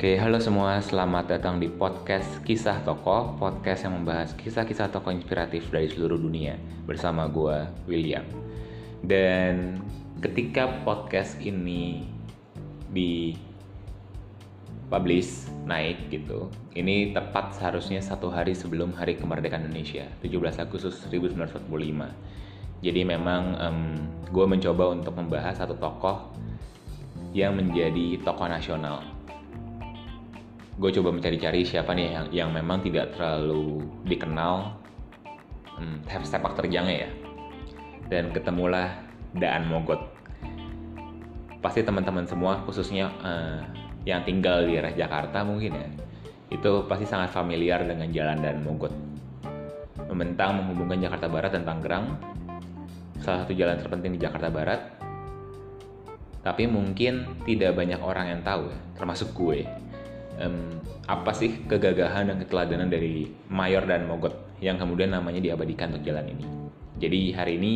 Oke, halo semua. Selamat datang di podcast Kisah Tokoh, podcast yang membahas kisah-kisah tokoh inspiratif dari seluruh dunia bersama gue, William. Dan ketika podcast ini di publish naik gitu, ini tepat seharusnya satu hari sebelum Hari Kemerdekaan Indonesia, 17 Agustus 1945. Jadi memang um, gue mencoba untuk membahas satu tokoh yang menjadi tokoh nasional gue coba mencari-cari siapa nih yang, yang memang tidak terlalu dikenal. Hmm, sepak terjangnya ya. Dan ketemulah Daan Mogot. Pasti teman-teman semua khususnya uh, yang tinggal di daerah Jakarta mungkin ya itu pasti sangat familiar dengan jalan Daan Mogot. Membentang menghubungkan Jakarta Barat dan Tangerang. Salah satu jalan terpenting di Jakarta Barat. Tapi mungkin tidak banyak orang yang tahu ya termasuk gue um, apa sih kegagahan dan keteladanan dari Mayor dan Mogot yang kemudian namanya diabadikan untuk jalan ini. Jadi hari ini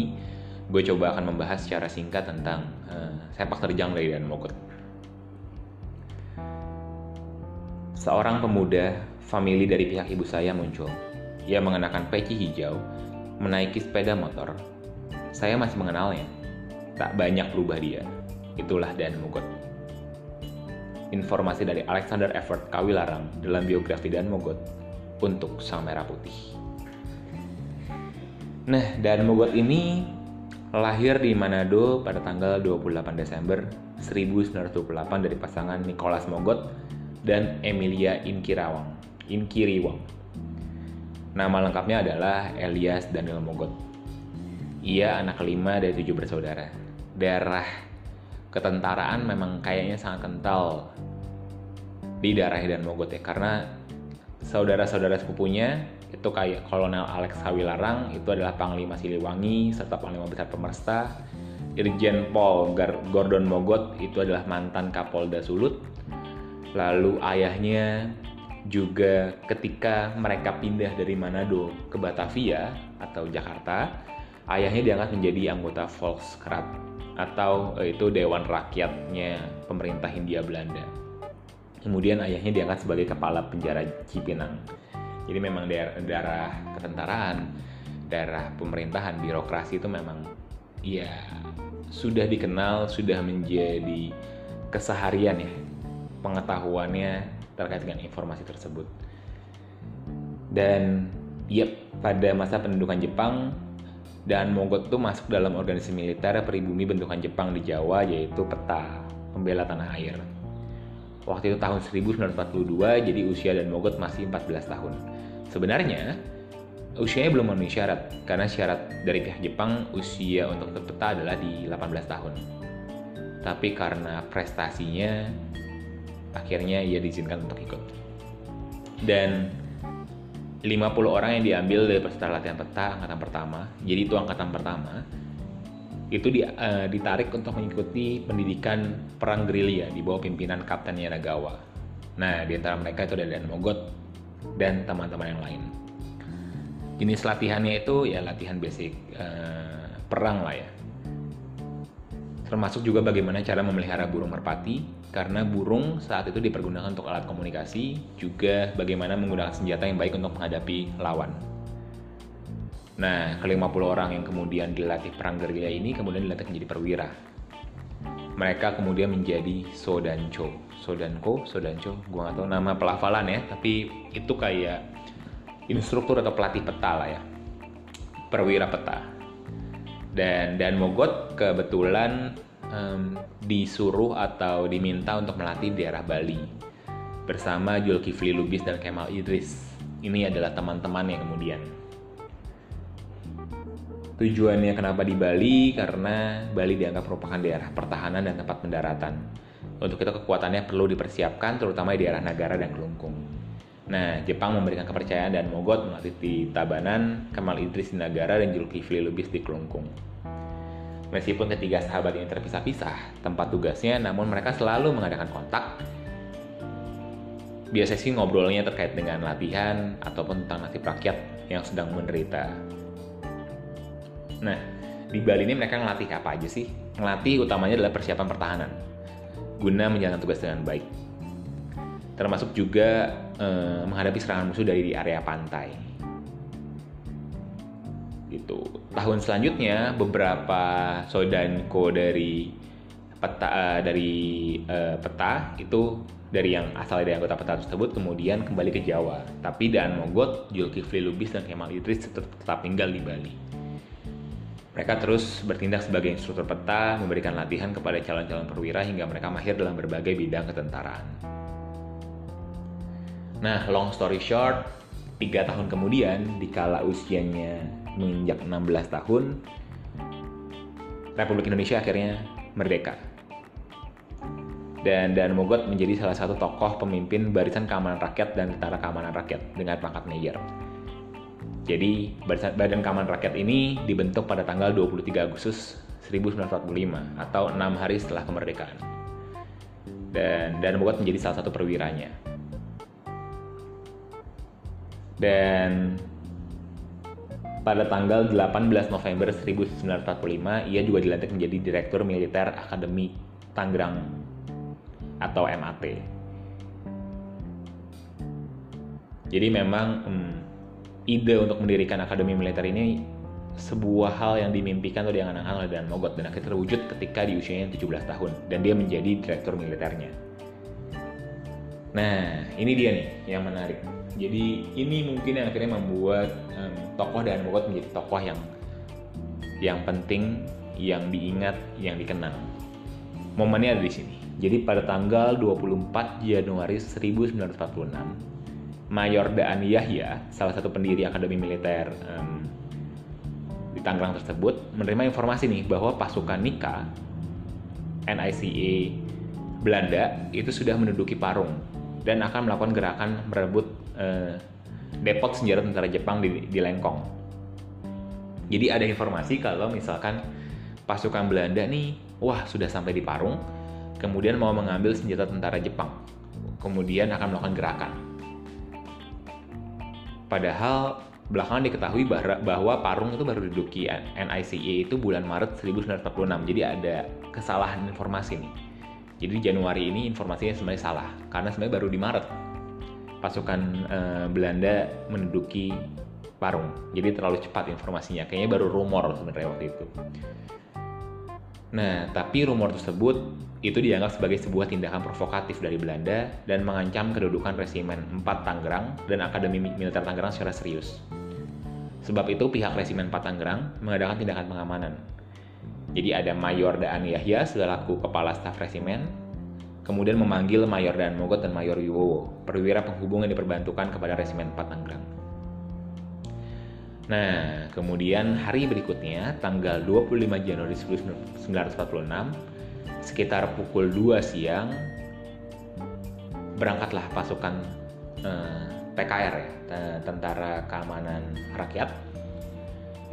gue coba akan membahas secara singkat tentang uh, sepak terjang dari Dan Mogot. Seorang pemuda famili dari pihak ibu saya muncul. Ia mengenakan peci hijau, menaiki sepeda motor. Saya masih mengenalnya. Tak banyak berubah dia. Itulah Dan Mogot informasi dari Alexander Everett Kawilarang dalam biografi Dan Mogot untuk Sang Merah Putih. Nah, Dan Mogot ini lahir di Manado pada tanggal 28 Desember 1928 dari pasangan Nicholas Mogot dan Emilia Inkirawang. Inkiriwang. Nama lengkapnya adalah Elias Daniel Mogot. Ia anak kelima dari tujuh bersaudara. Darah ketentaraan memang kayaknya sangat kental di daerah dan Mogot ya. Karena saudara-saudara sepupunya itu kayak Kolonel Alex Hawilarang itu adalah Panglima Siliwangi serta Panglima Besar Pemersta Irjen Paul Gordon Mogot itu adalah mantan Kapolda Sulut. Lalu ayahnya juga ketika mereka pindah dari Manado ke Batavia atau Jakarta ayahnya diangkat menjadi anggota Volkskrant atau eh, itu Dewan Rakyatnya pemerintah Hindia Belanda. Kemudian ayahnya diangkat sebagai kepala penjara Cipinang. Jadi memang daerah, daerah ketentaraan, daerah pemerintahan, birokrasi itu memang ya sudah dikenal, sudah menjadi keseharian ya pengetahuannya terkait dengan informasi tersebut. Dan yep, pada masa pendudukan Jepang dan Mogot itu masuk dalam organisasi militer pribumi bentukan Jepang di Jawa yaitu peta pembela tanah air. Waktu itu tahun 1942 jadi usia dan Mogot masih 14 tahun. Sebenarnya usianya belum memenuhi syarat karena syarat dari pihak Jepang usia untuk peta adalah di 18 tahun. Tapi karena prestasinya akhirnya ia diizinkan untuk ikut. Dan 50 orang yang diambil dari peserta latihan peta angkatan pertama, jadi itu angkatan pertama, itu di, uh, ditarik untuk mengikuti pendidikan perang gerilya di bawah pimpinan Kapten Yanagawa. Nah, di antara mereka itu ada Dan Mogot dan teman-teman yang lain. Jenis latihannya itu ya latihan basic uh, perang lah ya. Termasuk juga bagaimana cara memelihara burung merpati, karena burung saat itu dipergunakan untuk alat komunikasi, juga bagaimana menggunakan senjata yang baik untuk menghadapi lawan. Nah, ke-50 orang yang kemudian dilatih perang gerilya ini kemudian dilatih menjadi perwira. Mereka kemudian menjadi Sodancho. Sodanko, Sodancho, gue gak tahu nama pelafalan ya, tapi itu kayak instruktur atau pelatih peta lah ya. Perwira peta. Dan Dan Mogot kebetulan um, disuruh atau diminta untuk melatih di daerah Bali bersama Julkifli Lubis dan Kemal Idris. Ini adalah teman-teman yang kemudian. Tujuannya kenapa di Bali? Karena Bali dianggap merupakan daerah pertahanan dan tempat pendaratan. Untuk itu kekuatannya perlu dipersiapkan terutama di daerah Nagara dan Kelungkung. Nah, Jepang memberikan kepercayaan dan Mogot melatih di Tabanan, Kemal Idris di Nagara, dan Julkifli Lubis di Kelungkung. Meskipun ketiga sahabat ini terpisah-pisah tempat tugasnya, namun mereka selalu mengadakan kontak. Biasanya sih ngobrolnya terkait dengan latihan ataupun tentang nasib rakyat yang sedang menderita. Nah, di Bali ini mereka ngelatih apa aja sih? Ngelatih utamanya adalah persiapan pertahanan, guna menjalankan tugas dengan baik. Termasuk juga eh, menghadapi serangan musuh dari di area pantai. Gitu. Tahun selanjutnya beberapa Sodanko dari peta uh, dari uh, peta itu dari yang asal dari anggota peta tersebut kemudian kembali ke Jawa. Tapi Daan Mogot, Zulkifli Lubis dan Kemal Idris tetap, tetap tinggal di Bali. Mereka terus bertindak sebagai instruktur peta, memberikan latihan kepada calon-calon perwira hingga mereka mahir dalam berbagai bidang ketentaraan. Nah, long story short, tiga tahun kemudian, dikala usianya menginjak 16 tahun, Republik Indonesia akhirnya merdeka. Dan Dan Mogot menjadi salah satu tokoh pemimpin Barisan Keamanan Rakyat dan Tentara Keamanan Rakyat dengan pangkat Mayor. Jadi, Badan Keamanan Rakyat ini dibentuk pada tanggal 23 Agustus 1945 atau enam hari setelah kemerdekaan. Dan Dan Mogot menjadi salah satu perwiranya. Dan pada tanggal 18 November 1945, ia juga dilantik menjadi Direktur Militer Akademi Tangerang atau MAT. Jadi memang hmm, ide untuk mendirikan akademi militer ini sebuah hal yang dimimpikan atau diangan-angan oleh Dan Mogot dan akhirnya terwujud ketika di usianya 17 tahun dan dia menjadi direktur militernya. Nah, ini dia nih yang menarik. Jadi ini mungkin yang akhirnya membuat um, tokoh Dan Mogot menjadi tokoh yang yang penting, yang diingat, yang dikenang. Momennya ada di sini. Jadi pada tanggal 24 Januari 1946, Mayor Daan Yahya, salah satu pendiri Akademi Militer um, di Tangerang tersebut, menerima informasi nih bahwa pasukan Nika, NICA Belanda itu sudah menduduki Parung dan akan melakukan gerakan merebut uh, depot senjata tentara Jepang di, di Lengkong. Jadi ada informasi kalau misalkan pasukan Belanda nih, wah sudah sampai di Parung, kemudian mau mengambil senjata tentara Jepang, kemudian akan melakukan gerakan. Padahal belakangan diketahui bahwa Parung itu baru diduduki NICE itu bulan Maret 1946, jadi ada kesalahan informasi nih. Jadi Januari ini informasinya sebenarnya salah, karena sebenarnya baru di Maret pasukan uh, Belanda menduduki Parung. Jadi terlalu cepat informasinya, kayaknya baru rumor sebenarnya waktu itu. Nah, tapi rumor tersebut itu dianggap sebagai sebuah tindakan provokatif dari Belanda dan mengancam kedudukan Resimen 4 Tangerang dan Akademi Militer Tangerang secara serius. Sebab itu pihak Resimen 4 Tangerang mengadakan tindakan pengamanan. Jadi ada Mayor Daan Yahya selaku kepala staf resimen, kemudian memanggil Mayor Daan Mogot dan Mayor Wibowo, perwira penghubung yang diperbantukan kepada Resimen 4 Tangerang. Nah, kemudian hari berikutnya, tanggal 25 Januari 1946, sekitar pukul 2 siang, berangkatlah pasukan eh, PKR ya, Tentara Keamanan Rakyat,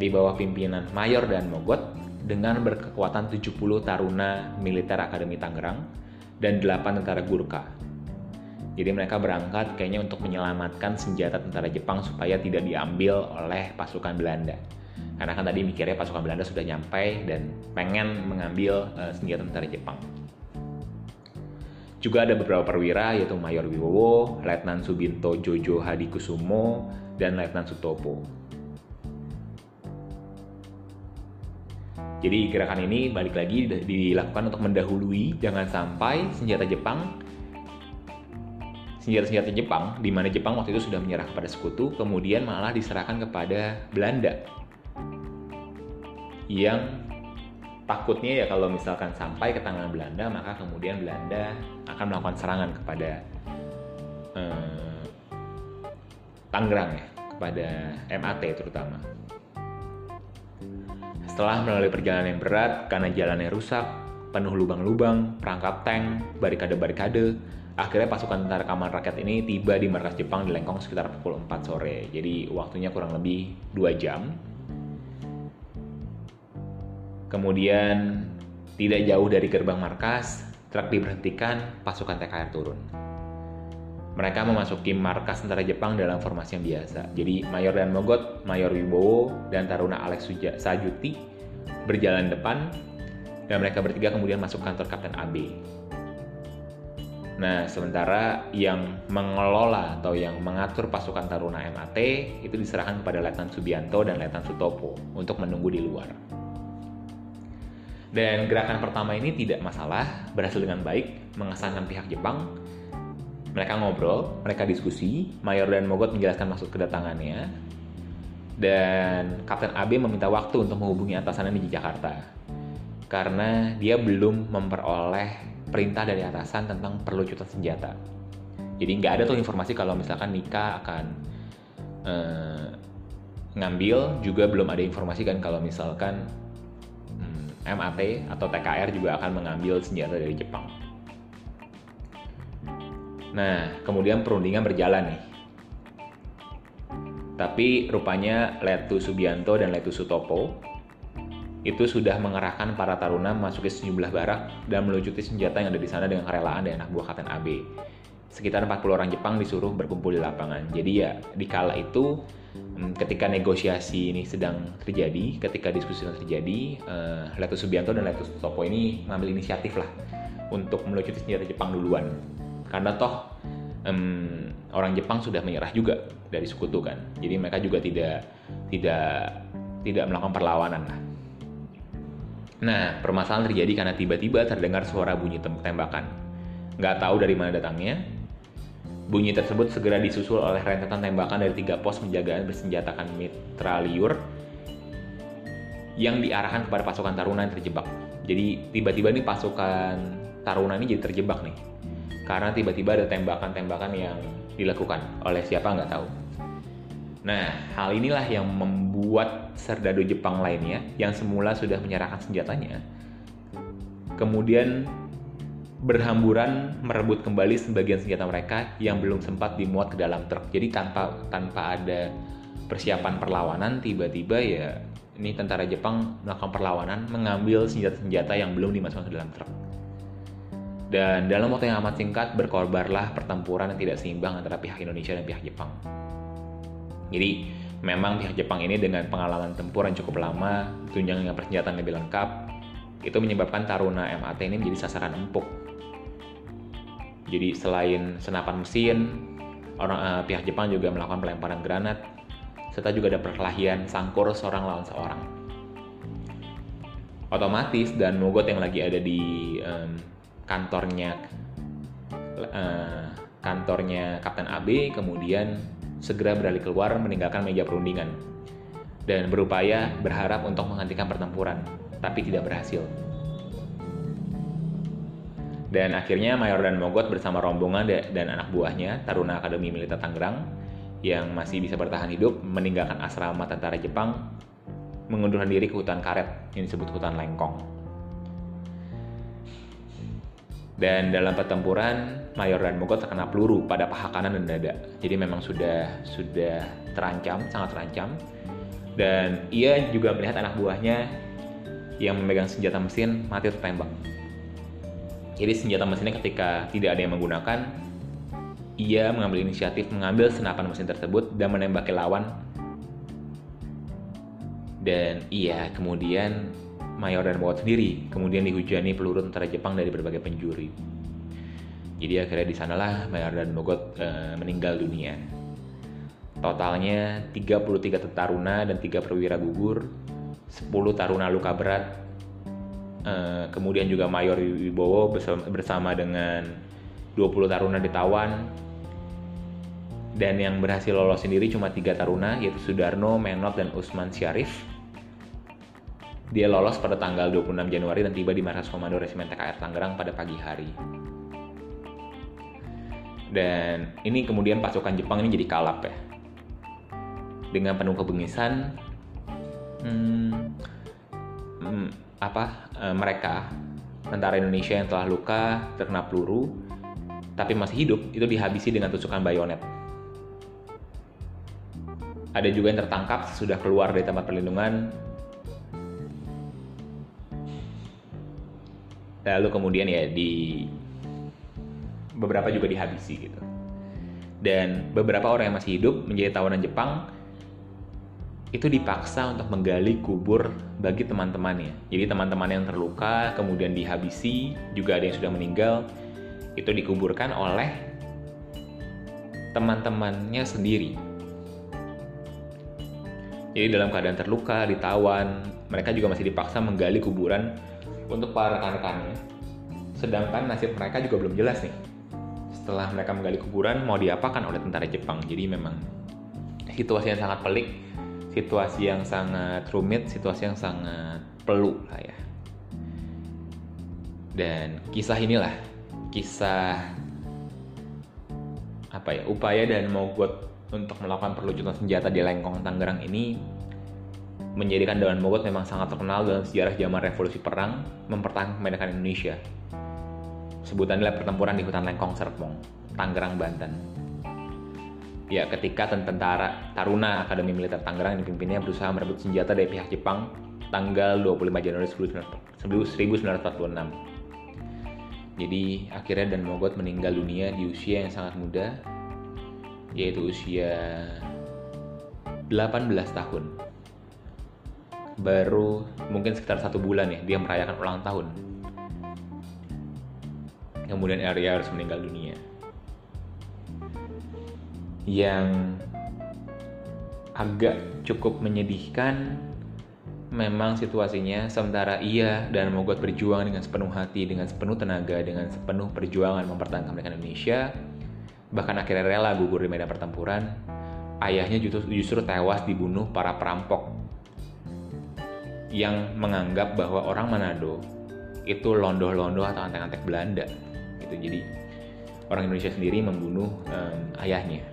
di bawah pimpinan Mayor dan Mogot dengan berkekuatan 70 taruna militer Akademi Tangerang dan 8 tentara Gurkha jadi mereka berangkat kayaknya untuk menyelamatkan senjata tentara Jepang supaya tidak diambil oleh pasukan Belanda. Karena kan tadi mikirnya pasukan Belanda sudah nyampe dan pengen mengambil uh, senjata tentara Jepang. Juga ada beberapa perwira yaitu Mayor Wibowo, Letnan Subinto Jojo Hadikusumo, dan Letnan Sutopo. Jadi gerakan ini balik lagi dilakukan untuk mendahului jangan sampai senjata Jepang senjata-senjata Jepang, di mana Jepang waktu itu sudah menyerah kepada sekutu, kemudian malah diserahkan kepada Belanda. Yang takutnya ya kalau misalkan sampai ke tangan Belanda, maka kemudian Belanda akan melakukan serangan kepada eh, Tangerang ya, kepada MAT terutama. Setelah melalui perjalanan yang berat karena jalannya rusak, penuh lubang-lubang, perangkap tank, barikade-barikade, Akhirnya pasukan tentara Kaman Rakyat ini tiba di markas Jepang di Lengkong sekitar pukul 4 sore. Jadi waktunya kurang lebih 2 jam. Kemudian tidak jauh dari gerbang markas, truk diberhentikan, pasukan TKR turun. Mereka memasuki markas tentara Jepang dalam formasi yang biasa. Jadi Mayor dan Mogot, Mayor Wibowo, dan Taruna Alex Sajuti berjalan depan dan mereka bertiga kemudian masuk kantor Kapten AB. Nah, sementara yang mengelola atau yang mengatur pasukan Taruna MAT itu diserahkan kepada Letnan Subianto dan Letnan Sutopo untuk menunggu di luar. Dan gerakan pertama ini tidak masalah, berhasil dengan baik, mengesankan pihak Jepang. Mereka ngobrol, mereka diskusi, Mayor dan Mogot menjelaskan maksud kedatangannya, dan Kapten AB meminta waktu untuk menghubungi atasannya di Jakarta karena dia belum memperoleh perintah dari atasan tentang perlucutan senjata. Jadi nggak ada tuh informasi kalau misalkan Nika akan uh, ngambil, juga belum ada informasi kan kalau misalkan hmm, MAT atau TKR juga akan mengambil senjata dari Jepang. Nah, kemudian perundingan berjalan nih. Tapi rupanya Letu Subianto dan Letu Sutopo itu sudah mengerahkan para taruna memasuki sejumlah barak dan melucuti senjata yang ada di sana dengan kerelaan dari anak buah Kapten AB. Sekitar 40 orang Jepang disuruh berkumpul di lapangan. Jadi ya di kala itu hmm, ketika negosiasi ini sedang terjadi, ketika diskusi sedang terjadi, uh, Letus Subianto dan Letus Topo ini mengambil inisiatif lah untuk melucuti senjata Jepang duluan. Karena toh um, orang Jepang sudah menyerah juga dari sekutu kan. Jadi mereka juga tidak tidak tidak melakukan perlawanan lah. Nah, permasalahan terjadi karena tiba-tiba terdengar suara bunyi tembakan. Nggak tahu dari mana datangnya. Bunyi tersebut segera disusul oleh rentetan tembakan dari tiga pos penjagaan bersenjatakan mitraliur yang diarahkan kepada pasukan Taruna yang terjebak. Jadi tiba-tiba nih pasukan Taruna ini jadi terjebak nih. Karena tiba-tiba ada tembakan-tembakan yang dilakukan oleh siapa nggak tahu. Nah, hal inilah yang membuat serdadu Jepang lainnya yang semula sudah menyerahkan senjatanya, kemudian berhamburan merebut kembali sebagian senjata mereka yang belum sempat dimuat ke dalam truk. Jadi tanpa tanpa ada persiapan perlawanan, tiba-tiba ya ini tentara Jepang melakukan perlawanan, mengambil senjata-senjata yang belum dimasukkan ke dalam truk. Dan dalam waktu yang amat singkat berkorbarlah pertempuran yang tidak seimbang antara pihak Indonesia dan pihak Jepang. Jadi memang pihak Jepang ini dengan pengalaman tempur yang cukup lama, tunjangan dengan persenjataan lebih lengkap, itu menyebabkan Taruna MAT ini menjadi sasaran empuk. Jadi selain senapan mesin, orang uh, pihak Jepang juga melakukan pelemparan granat, serta juga ada perkelahian sangkur seorang lawan seorang. Otomatis dan Mogot yang lagi ada di um, kantornya uh, kantornya Kapten AB kemudian segera beralih keluar meninggalkan meja perundingan dan berupaya berharap untuk menghentikan pertempuran, tapi tidak berhasil. Dan akhirnya Mayor dan Mogot bersama rombongan dan anak buahnya, Taruna Akademi Militer Tangerang, yang masih bisa bertahan hidup, meninggalkan asrama tentara Jepang, mengundurkan diri ke hutan karet yang disebut hutan Lengkong. Dan dalam pertempuran, Mayor dan Mogot terkena peluru pada paha kanan dan dada. Jadi memang sudah sudah terancam, sangat terancam. Dan ia juga melihat anak buahnya yang memegang senjata mesin mati tertembak. Jadi senjata mesinnya ketika tidak ada yang menggunakan, ia mengambil inisiatif mengambil senapan mesin tersebut dan menembaki lawan. Dan ia kemudian Mayor dan Mogot sendiri, kemudian dihujani peluru tentara Jepang dari berbagai penjuri. Jadi akhirnya di sanalah Mayor dan Mogot e, meninggal dunia. Totalnya 33 taruna dan 3 perwira gugur, 10 taruna luka berat, e, kemudian juga Mayor Wibowo bersama, dengan 20 taruna ditawan, dan yang berhasil lolos sendiri cuma tiga taruna yaitu Sudarno, Menot, dan Usman Syarif dia lolos pada tanggal 26 Januari dan tiba di markas komando resimen TKR Tangerang pada pagi hari. Dan ini kemudian pasukan Jepang ini jadi kalap ya. Dengan penuh kebengisan, hmm, hmm, apa e, mereka tentara Indonesia yang telah luka terkena peluru tapi masih hidup itu dihabisi dengan tusukan bayonet. Ada juga yang tertangkap sudah keluar dari tempat perlindungan lalu kemudian ya di beberapa juga dihabisi gitu dan beberapa orang yang masih hidup menjadi tawanan Jepang itu dipaksa untuk menggali kubur bagi teman-temannya. Jadi teman-teman yang terluka kemudian dihabisi, juga ada yang sudah meninggal, itu dikuburkan oleh teman-temannya sendiri. Jadi dalam keadaan terluka, ditawan, mereka juga masih dipaksa menggali kuburan untuk para rekan-rekannya. Sedangkan nasib mereka juga belum jelas nih. Setelah mereka menggali kuburan, mau diapakan oleh tentara Jepang. Jadi memang situasi yang sangat pelik, situasi yang sangat rumit, situasi yang sangat peluk lah ya. Dan kisah inilah kisah apa ya upaya dan mogot untuk melakukan perlucutan senjata di Lengkong Tangerang ini menjadikan Dewan Mogot memang sangat terkenal dalam sejarah zaman revolusi perang mempertahankan kemerdekaan Indonesia. Sebutannya adalah pertempuran di hutan Lengkong Serpong, Tangerang, Banten. Ya, ketika tentara Taruna Akademi Militer Tangerang yang dipimpinnya berusaha merebut senjata dari pihak Jepang tanggal 25 Januari 1946. Jadi akhirnya Dan Mogot meninggal dunia di usia yang sangat muda, yaitu usia 18 tahun. Baru mungkin sekitar satu bulan ya dia merayakan ulang tahun. Kemudian Arya harus meninggal dunia. Yang agak cukup menyedihkan memang situasinya sementara ia dan Mogot berjuang dengan sepenuh hati, dengan sepenuh tenaga, dengan sepenuh perjuangan mempertahankan kemerdekaan Indonesia, bahkan akhirnya rela gugur di medan pertempuran, ayahnya justru, justru tewas dibunuh para perampok yang menganggap bahwa orang Manado itu londoh-londoh atau antek-antek Belanda. Gitu. Jadi orang Indonesia sendiri membunuh um, ayahnya.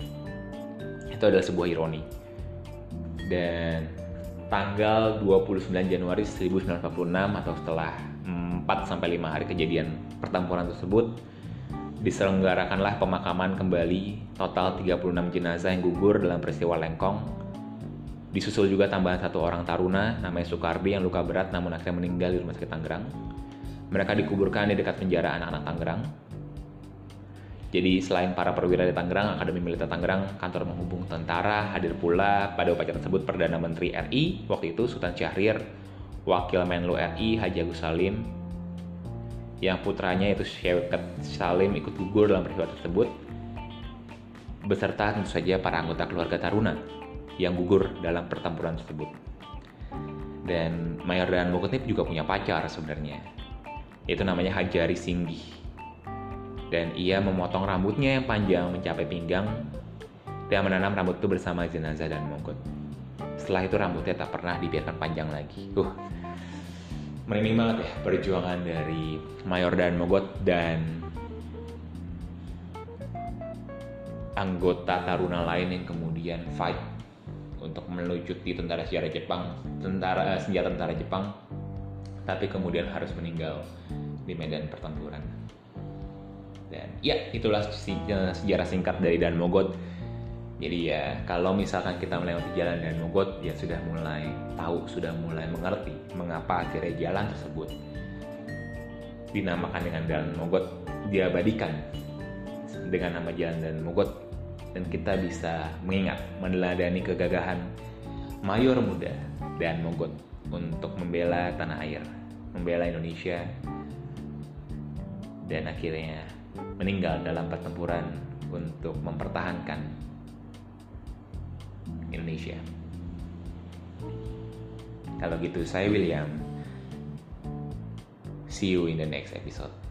Itu adalah sebuah ironi. Dan tanggal 29 Januari 1946 atau setelah 4 sampai 5 hari kejadian pertempuran tersebut diselenggarakanlah pemakaman kembali total 36 jenazah yang gugur dalam peristiwa Lengkong. Disusul juga tambahan satu orang taruna namanya Soekardi yang luka berat namun akhirnya meninggal di rumah sakit Tangerang. Mereka dikuburkan di dekat penjara anak-anak Tangerang. Jadi selain para perwira di Tangerang, Akademi Militer Tangerang, kantor menghubung tentara hadir pula pada upacara tersebut Perdana Menteri RI waktu itu Sultan Syahrir, Wakil Menlu RI Haji Agus Salim, yang putranya itu Syeket Salim ikut gugur dalam peristiwa tersebut, beserta tentu saja para anggota keluarga Taruna yang gugur dalam pertempuran tersebut. Dan Mayor dan Mukutip juga punya pacar sebenarnya, itu namanya Hajari Singgih dan ia memotong rambutnya yang panjang mencapai pinggang dan menanam rambut itu bersama jenazah dan mongkot. Setelah itu rambutnya tak pernah dibiarkan panjang lagi. Uh, merinding banget ya perjuangan dari Mayor dan Mogot dan anggota Taruna lain yang kemudian fight untuk melucuti tentara sejarah Jepang, tentara eh, senjata tentara Jepang, tapi kemudian harus meninggal di medan pertempuran. Dan ya itulah sejarah singkat dari Dan Mogot. Jadi ya kalau misalkan kita melewati jalan Dan Mogot ya sudah mulai tahu, sudah mulai mengerti mengapa akhirnya jalan tersebut dinamakan dengan Dan Mogot diabadikan dengan nama jalan Dan Mogot dan kita bisa mengingat meneladani kegagahan mayor muda dan Mogot untuk membela tanah air, membela Indonesia dan akhirnya meninggal dalam pertempuran untuk mempertahankan Indonesia. Kalau gitu, saya William. See you in the next episode.